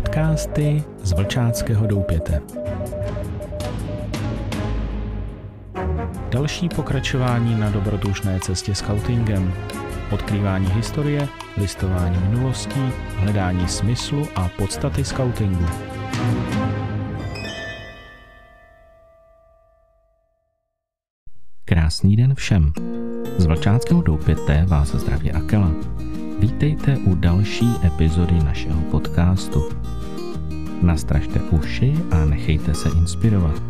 Podcasty z Vlčáckého doupěte. Další pokračování na dobrodružné cestě scoutingem. Odkrývání historie, listování minulostí, hledání smyslu a podstaty scoutingu. Krásný den všem. Z Vlčáckého doupěte vás zdraví Akela. Vítejte u další epizody našeho podcastu. Nastražte uši a nechejte se inspirovat.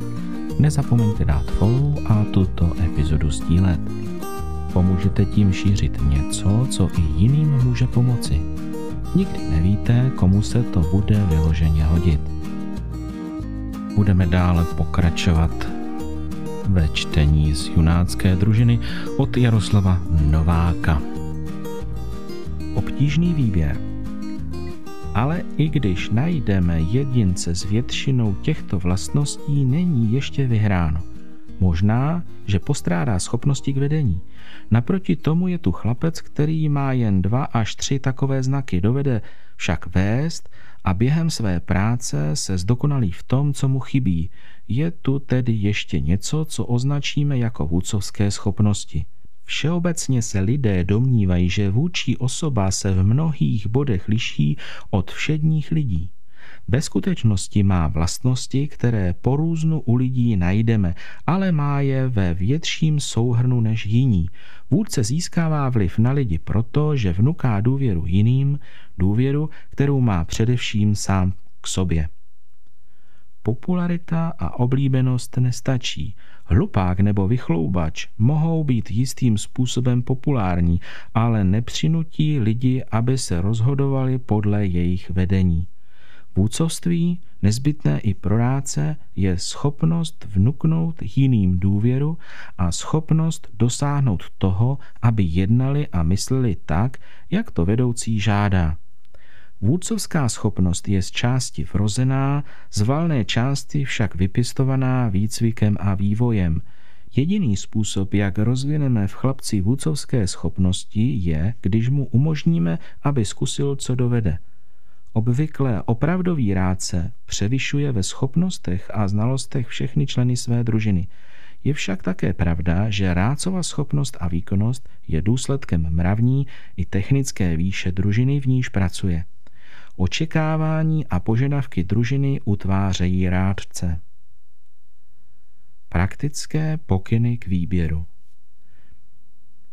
Nezapomeňte dát follow a tuto epizodu sdílet. Pomůžete tím šířit něco, co i jiným může pomoci. Nikdy nevíte, komu se to bude vyloženě hodit. Budeme dále pokračovat ve čtení z junácké družiny od Jaroslava Nováka. Obtížný výběr. Ale i když najdeme jedince s většinou těchto vlastností, není ještě vyhráno. Možná, že postrádá schopnosti k vedení. Naproti tomu je tu chlapec, který má jen dva až tři takové znaky, dovede však vést a během své práce se zdokonalí v tom, co mu chybí. Je tu tedy ještě něco, co označíme jako vůcovské schopnosti. Všeobecně se lidé domnívají, že vůči osoba se v mnohých bodech liší od všedních lidí. Ve skutečnosti má vlastnosti, které po různu u lidí najdeme, ale má je ve větším souhrnu než jiní. Vůdce získává vliv na lidi proto, že vnuká důvěru jiným, důvěru, kterou má především sám k sobě. Popularita a oblíbenost nestačí. Hlupák nebo vychloubač mohou být jistým způsobem populární, ale nepřinutí lidi, aby se rozhodovali podle jejich vedení. Vůcovství, nezbytné i pro rádce, je schopnost vnuknout jiným důvěru a schopnost dosáhnout toho, aby jednali a mysleli tak, jak to vedoucí žádá. Vůdcovská schopnost je z části vrozená, z valné části však vypistovaná výcvikem a vývojem. Jediný způsob, jak rozvineme v chlapci vůdcovské schopnosti, je, když mu umožníme, aby zkusil, co dovede. Obvykle opravdový rádce převyšuje ve schopnostech a znalostech všechny členy své družiny. Je však také pravda, že rádcova schopnost a výkonnost je důsledkem mravní i technické výše družiny, v níž pracuje. Očekávání a požadavky družiny utvářejí rádce. Praktické pokyny k výběru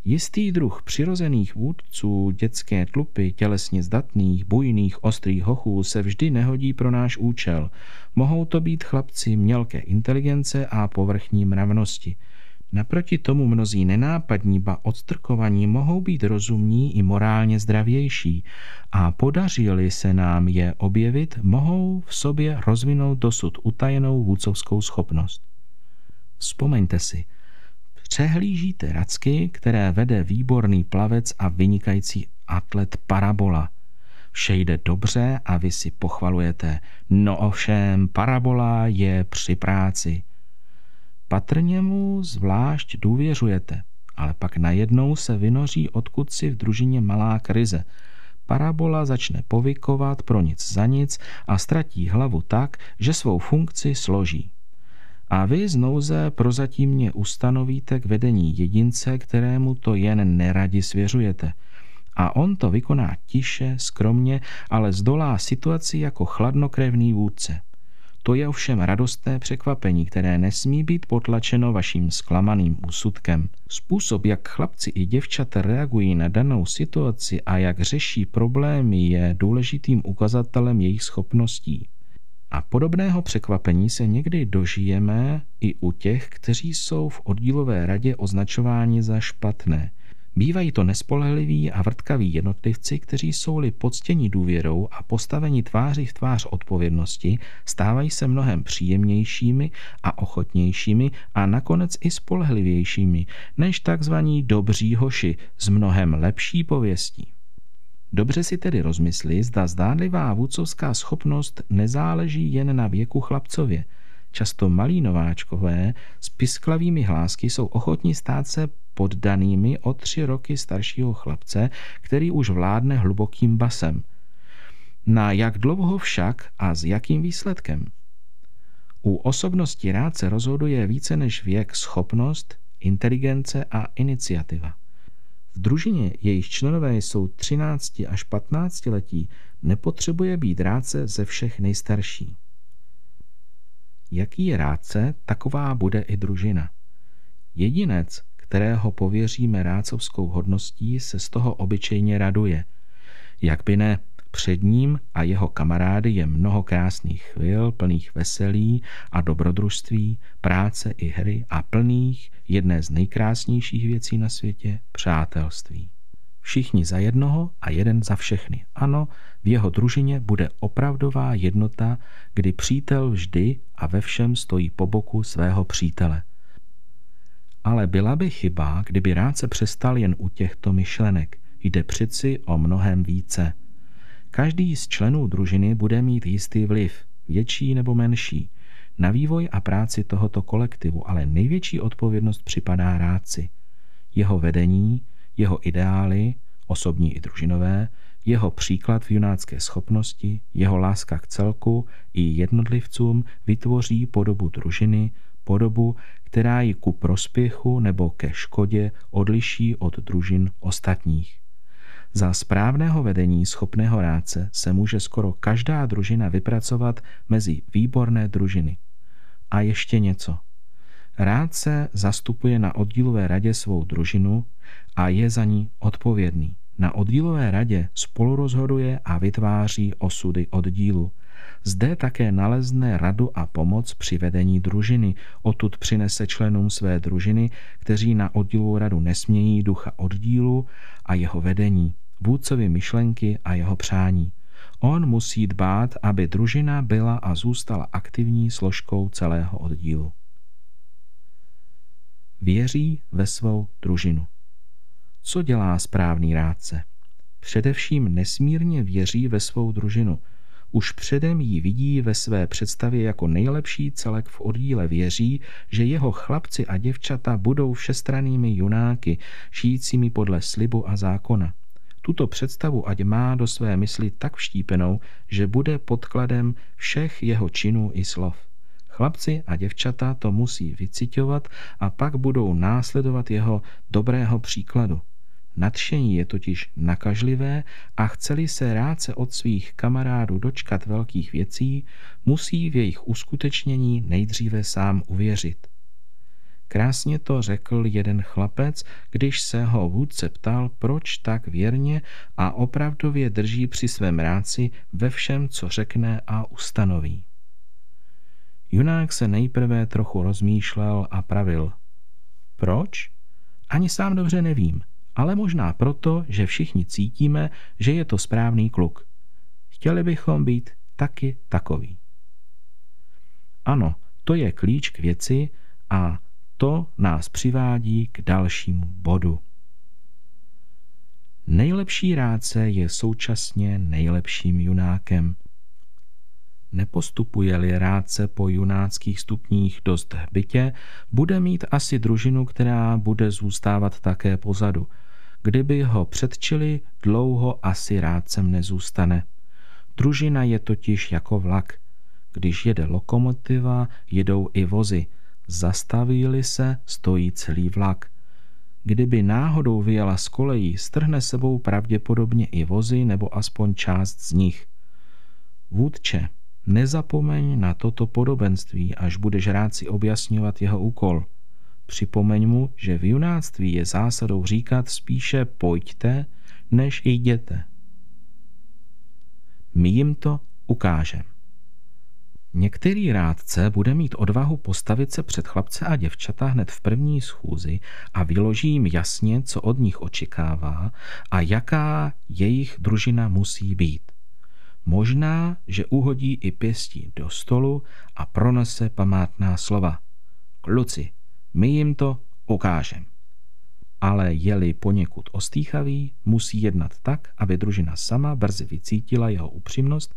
Jistý druh přirozených vůdců, dětské tlupy, tělesně zdatných, bujných, ostrých hochů se vždy nehodí pro náš účel. Mohou to být chlapci mělké inteligence a povrchní mravnosti – Naproti tomu mnozí nenápadní ba odstrkovaní mohou být rozumní i morálně zdravější a podaří se nám je objevit, mohou v sobě rozvinout dosud utajenou vůcovskou schopnost. Vzpomeňte si, přehlížíte racky, které vede výborný plavec a vynikající atlet Parabola. Vše jde dobře a vy si pochvalujete. No ovšem, Parabola je při práci – Patrně mu zvlášť důvěřujete, ale pak najednou se vynoří odkud si v družině malá krize. Parabola začne povykovat pro nic za nic a ztratí hlavu tak, že svou funkci složí. A vy z nouze prozatímně ustanovíte k vedení jedince, kterému to jen neradi svěřujete. A on to vykoná tiše, skromně, ale zdolá situaci jako chladnokrevný vůdce. To je ovšem radostné překvapení, které nesmí být potlačeno vaším zklamaným úsudkem. Způsob, jak chlapci i děvčata reagují na danou situaci a jak řeší problémy, je důležitým ukazatelem jejich schopností. A podobného překvapení se někdy dožijeme i u těch, kteří jsou v oddílové radě označováni za špatné. Bývají to nespolehliví a vrtkaví jednotlivci, kteří jsou-li poctěni důvěrou a postaveni tváři v tvář odpovědnosti, stávají se mnohem příjemnějšími a ochotnějšími a nakonec i spolehlivějšími než takzvaní dobří hoši s mnohem lepší pověstí. Dobře si tedy rozmysli, zda zdánlivá vůcovská schopnost nezáleží jen na věku chlapcově – Často malí nováčkové s pisklavými hlásky jsou ochotní stát se poddanými o tři roky staršího chlapce, který už vládne hlubokým basem. Na jak dlouho však a s jakým výsledkem? U osobnosti rádce rozhoduje více než věk schopnost, inteligence a iniciativa. V družině, jejich členové jsou 13 až 15 letí, nepotřebuje být rádce ze všech nejstarší. Jaký je rádce, taková bude i družina. Jedinec, kterého pověříme rádcovskou hodností, se z toho obyčejně raduje. Jak by ne, před ním a jeho kamarády je mnoho krásných chvil, plných veselí a dobrodružství, práce i hry a plných jedné z nejkrásnějších věcí na světě přátelství. Všichni za jednoho a jeden za všechny. Ano, v jeho družině bude opravdová jednota, kdy přítel vždy a ve všem stojí po boku svého přítele. Ale byla by chyba, kdyby rád se přestal jen u těchto myšlenek. Jde přeci o mnohem více – Každý z členů družiny bude mít jistý vliv, větší nebo menší, na vývoj a práci tohoto kolektivu, ale největší odpovědnost připadá rádci. Jeho vedení, jeho ideály, osobní i družinové, jeho příklad v junácké schopnosti, jeho láska k celku i jednotlivcům vytvoří podobu družiny, podobu, která ji ku prospěchu nebo ke škodě odliší od družin ostatních. Za správného vedení schopného rádce se může skoro každá družina vypracovat mezi výborné družiny. A ještě něco. Rádce zastupuje na oddílové radě svou družinu a je za ní odpovědný. Na oddílové radě spolu rozhoduje a vytváří osudy oddílu. Zde také nalezne radu a pomoc při vedení družiny. Odtud přinese členům své družiny, kteří na oddílovou radu nesmějí ducha oddílu a jeho vedení vůdcovi myšlenky a jeho přání. On musí dbát, aby družina byla a zůstala aktivní složkou celého oddílu. Věří ve svou družinu. Co dělá správný rádce? Především nesmírně věří ve svou družinu. Už předem ji vidí ve své představě jako nejlepší celek v oddíle. Věří, že jeho chlapci a děvčata budou všestranými junáky, žijícími podle slibu a zákona. Tuto představu ať má do své mysli tak vštípenou, že bude podkladem všech jeho činů i slov. Chlapci a děvčata to musí vycitovat a pak budou následovat jeho dobrého příkladu. Nadšení je totiž nakažlivé a chceli se rád se od svých kamarádů dočkat velkých věcí, musí v jejich uskutečnění nejdříve sám uvěřit. Krásně to řekl jeden chlapec, když se ho vůdce ptal, proč tak věrně a opravdově drží při svém ráci ve všem, co řekne a ustanoví. Junák se nejprve trochu rozmýšlel a pravil. Proč? Ani sám dobře nevím, ale možná proto, že všichni cítíme, že je to správný kluk. Chtěli bychom být taky takový. Ano, to je klíč k věci a to nás přivádí k dalšímu bodu. Nejlepší rádce je současně nejlepším junákem. Nepostupuje-li rádce po junáckých stupních dost hbitě, bude mít asi družinu, která bude zůstávat také pozadu. Kdyby ho předčili, dlouho asi rádcem nezůstane. Družina je totiž jako vlak. Když jede lokomotiva, jedou i vozy – Zastaví-li se, stojí celý vlak. Kdyby náhodou vyjela z kolejí, strhne sebou pravděpodobně i vozy nebo aspoň část z nich. Vůdče, nezapomeň na toto podobenství, až budeš rád si objasňovat jeho úkol. Připomeň mu, že v junáctví je zásadou říkat spíše pojďte, než jděte. My jim to ukážeme. Některý rádce bude mít odvahu postavit se před chlapce a děvčata hned v první schůzi a vyloží jim jasně, co od nich očekává a jaká jejich družina musí být. Možná, že uhodí i pěstí do stolu a pronese památná slova. Kluci, my jim to ukážem. Ale je-li poněkud ostýchavý, musí jednat tak, aby družina sama brzy vycítila jeho upřímnost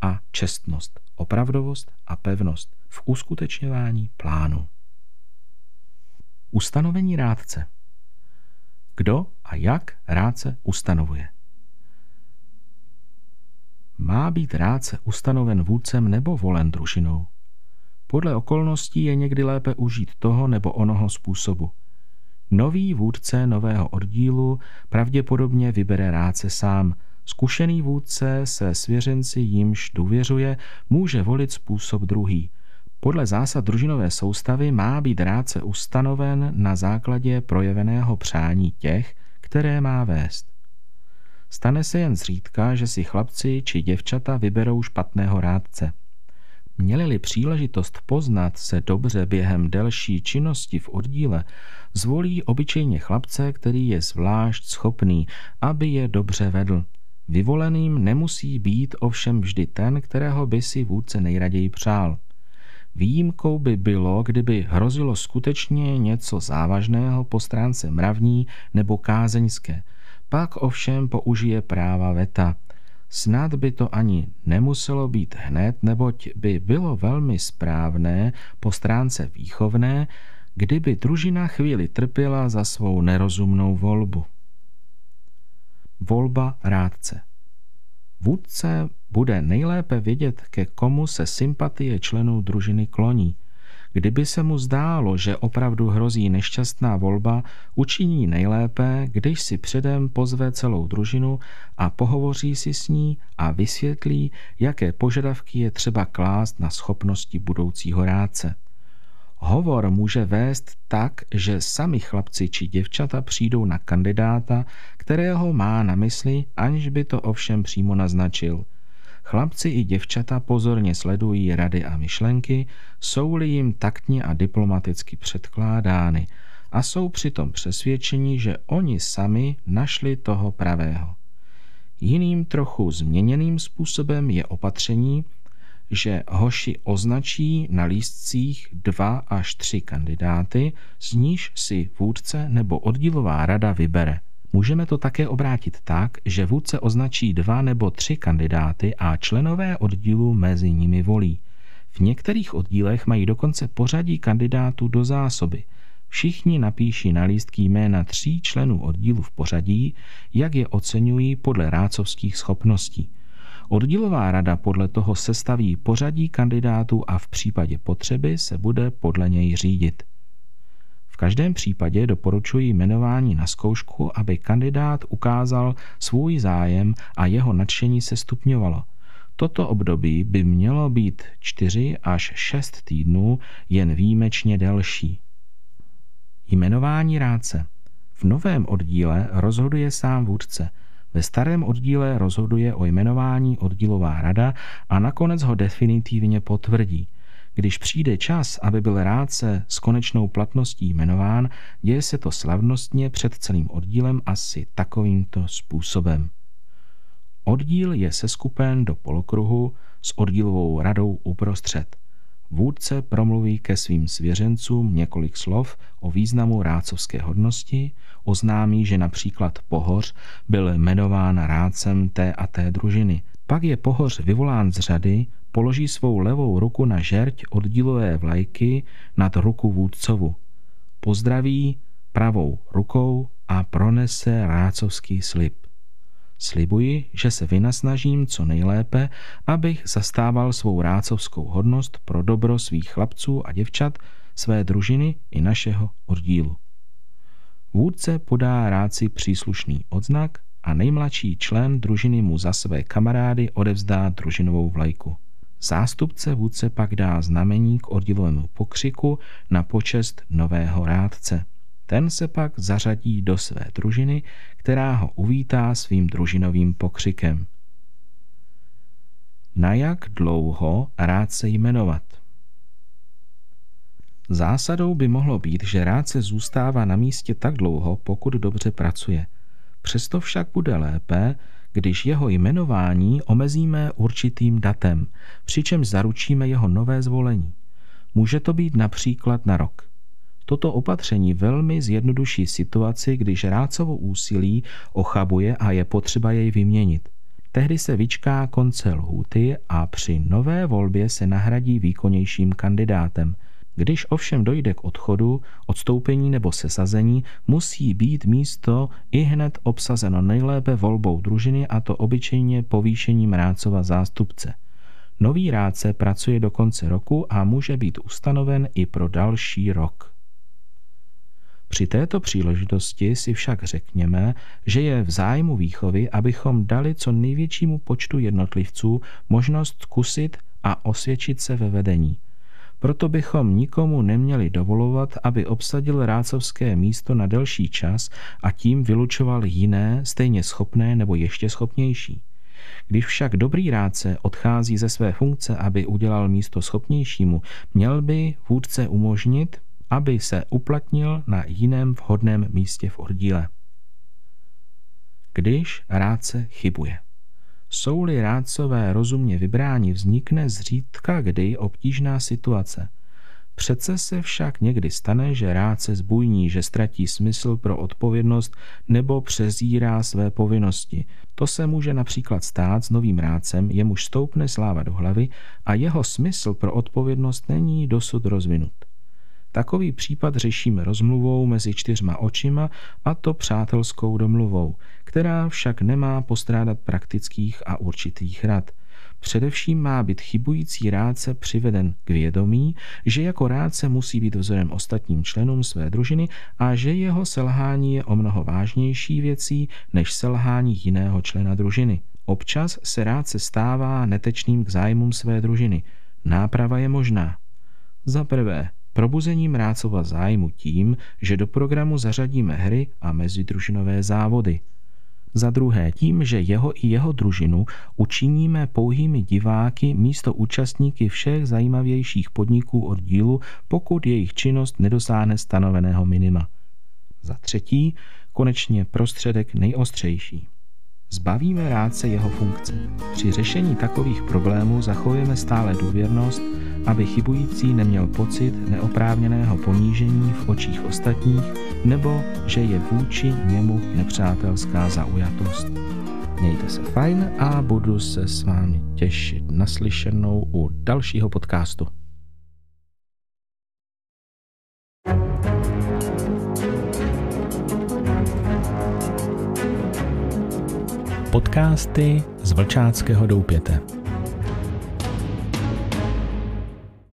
a čestnost opravdovost a pevnost v uskutečňování plánu. Ustanovení rádce. Kdo a jak rádce ustanovuje? Má být rádce ustanoven vůdcem nebo volen družinou. Podle okolností je někdy lépe užít toho nebo onoho způsobu. Nový vůdce nového oddílu pravděpodobně vybere rádce sám. Zkušený vůdce se svěřenci jimž důvěřuje může volit způsob druhý. Podle zásad družinové soustavy má být rádce ustanoven na základě projeveného přání těch, které má vést. Stane se jen zřídka, že si chlapci či děvčata vyberou špatného rádce. Měli-li příležitost poznat se dobře během delší činnosti v oddíle, zvolí obyčejně chlapce, který je zvlášť schopný, aby je dobře vedl. Vyvoleným nemusí být ovšem vždy ten, kterého by si vůdce nejraději přál. Výjimkou by bylo, kdyby hrozilo skutečně něco závažného po stránce mravní nebo kázeňské. Pak ovšem použije práva veta – Snad by to ani nemuselo být hned, neboť by bylo velmi správné po stránce výchovné, kdyby družina chvíli trpěla za svou nerozumnou volbu. Volba rádce. Vůdce bude nejlépe vědět, ke komu se sympatie členů družiny kloní – Kdyby se mu zdálo, že opravdu hrozí nešťastná volba, učiní nejlépe, když si předem pozve celou družinu a pohovoří si s ní a vysvětlí, jaké požadavky je třeba klást na schopnosti budoucího rádce. Hovor může vést tak, že sami chlapci či děvčata přijdou na kandidáta, kterého má na mysli, aniž by to ovšem přímo naznačil – Chlapci i děvčata pozorně sledují rady a myšlenky, jsou-li jim taktně a diplomaticky předkládány a jsou přitom přesvědčeni, že oni sami našli toho pravého. Jiným trochu změněným způsobem je opatření, že hoši označí na lístcích dva až tři kandidáty, z níž si vůdce nebo oddílová rada vybere – Můžeme to také obrátit tak, že vůdce označí dva nebo tři kandidáty a členové oddílu mezi nimi volí. V některých oddílech mají dokonce pořadí kandidátů do zásoby. Všichni napíší na lístky jména tří členů oddílu v pořadí, jak je oceňují podle rácovských schopností. Oddílová rada podle toho sestaví pořadí kandidátů a v případě potřeby se bude podle něj řídit každém případě doporučuji jmenování na zkoušku, aby kandidát ukázal svůj zájem a jeho nadšení se stupňovalo. Toto období by mělo být 4 až 6 týdnů, jen výjimečně delší. Jmenování rádce. V novém oddíle rozhoduje sám vůdce. Ve starém oddíle rozhoduje o jmenování oddílová rada a nakonec ho definitivně potvrdí – když přijde čas, aby byl rádce s konečnou platností jmenován, děje se to slavnostně před celým oddílem asi takovýmto způsobem. Oddíl je seskupen do polokruhu s oddílovou radou uprostřed. Vůdce promluví ke svým svěřencům několik slov o významu rácovské hodnosti, oznámí, že například Pohoř byl jmenován rádcem té a té družiny. Pak je Pohoř vyvolán z řady, položí svou levou ruku na žerť oddílové vlajky nad ruku vůdcovu. Pozdraví pravou rukou a pronese rácovský slib. Slibuji, že se vynasnažím co nejlépe, abych zastával svou rácovskou hodnost pro dobro svých chlapců a děvčat, své družiny i našeho oddílu. Vůdce podá ráci příslušný odznak a nejmladší člen družiny mu za své kamarády odevzdá družinovou vlajku. Zástupce vůdce pak dá znamení k oddílovému pokřiku na počest nového rádce. Ten se pak zařadí do své družiny, která ho uvítá svým družinovým pokřikem. Na jak dlouho rád se jmenovat? Zásadou by mohlo být, že rád se zůstává na místě tak dlouho, pokud dobře pracuje. Přesto však bude lépe, když jeho jmenování omezíme určitým datem, přičemž zaručíme jeho nové zvolení. Může to být například na rok. Toto opatření velmi zjednoduší situaci, když rácovo úsilí ochabuje a je potřeba jej vyměnit. Tehdy se vyčká konce lhůty a při nové volbě se nahradí výkonnějším kandidátem. Když ovšem dojde k odchodu, odstoupení nebo sesazení, musí být místo i hned obsazeno nejlépe volbou družiny a to obyčejně povýšením rádcova zástupce. Nový rádce pracuje do konce roku a může být ustanoven i pro další rok. Při této příležitosti si však řekněme, že je v zájmu výchovy, abychom dali co největšímu počtu jednotlivců možnost zkusit a osvědčit se ve vedení – proto bychom nikomu neměli dovolovat, aby obsadil rácovské místo na delší čas a tím vylučoval jiné, stejně schopné nebo ještě schopnější. Když však dobrý rádce odchází ze své funkce, aby udělal místo schopnějšímu, měl by vůdce umožnit, aby se uplatnil na jiném vhodném místě v oddíle. Když rádce chybuje. Jsou-li rádcové rozumně vybráni, vznikne zřídka kdy obtížná situace. Přece se však někdy stane, že rádce zbujní, že ztratí smysl pro odpovědnost nebo přezírá své povinnosti. To se může například stát s novým rádcem, jemuž stoupne sláva do hlavy a jeho smysl pro odpovědnost není dosud rozvinut. Takový případ řešíme rozmluvou mezi čtyřma očima a to přátelskou domluvou, která však nemá postrádat praktických a určitých rad. Především má být chybující rádce přiveden k vědomí, že jako rádce musí být vzorem ostatním členům své družiny a že jeho selhání je o mnoho vážnější věcí než selhání jiného člena družiny. Občas se rádce stává netečným k zájmům své družiny. Náprava je možná. Za prvé, probuzením Rácova zájmu tím, že do programu zařadíme hry a mezidružinové závody. Za druhé tím, že jeho i jeho družinu učiníme pouhými diváky místo účastníky všech zajímavějších podniků od dílu, pokud jejich činnost nedosáhne stanoveného minima. Za třetí, konečně prostředek nejostřejší. Zbavíme rádce jeho funkce. Při řešení takových problémů zachovujeme stále důvěrnost, aby chybující neměl pocit neoprávněného ponížení v očích ostatních nebo že je vůči němu nepřátelská zaujatost. Mějte se fajn a budu se s vámi těšit naslyšenou u dalšího podcastu. Podcasty z Vlčáckého doupěte.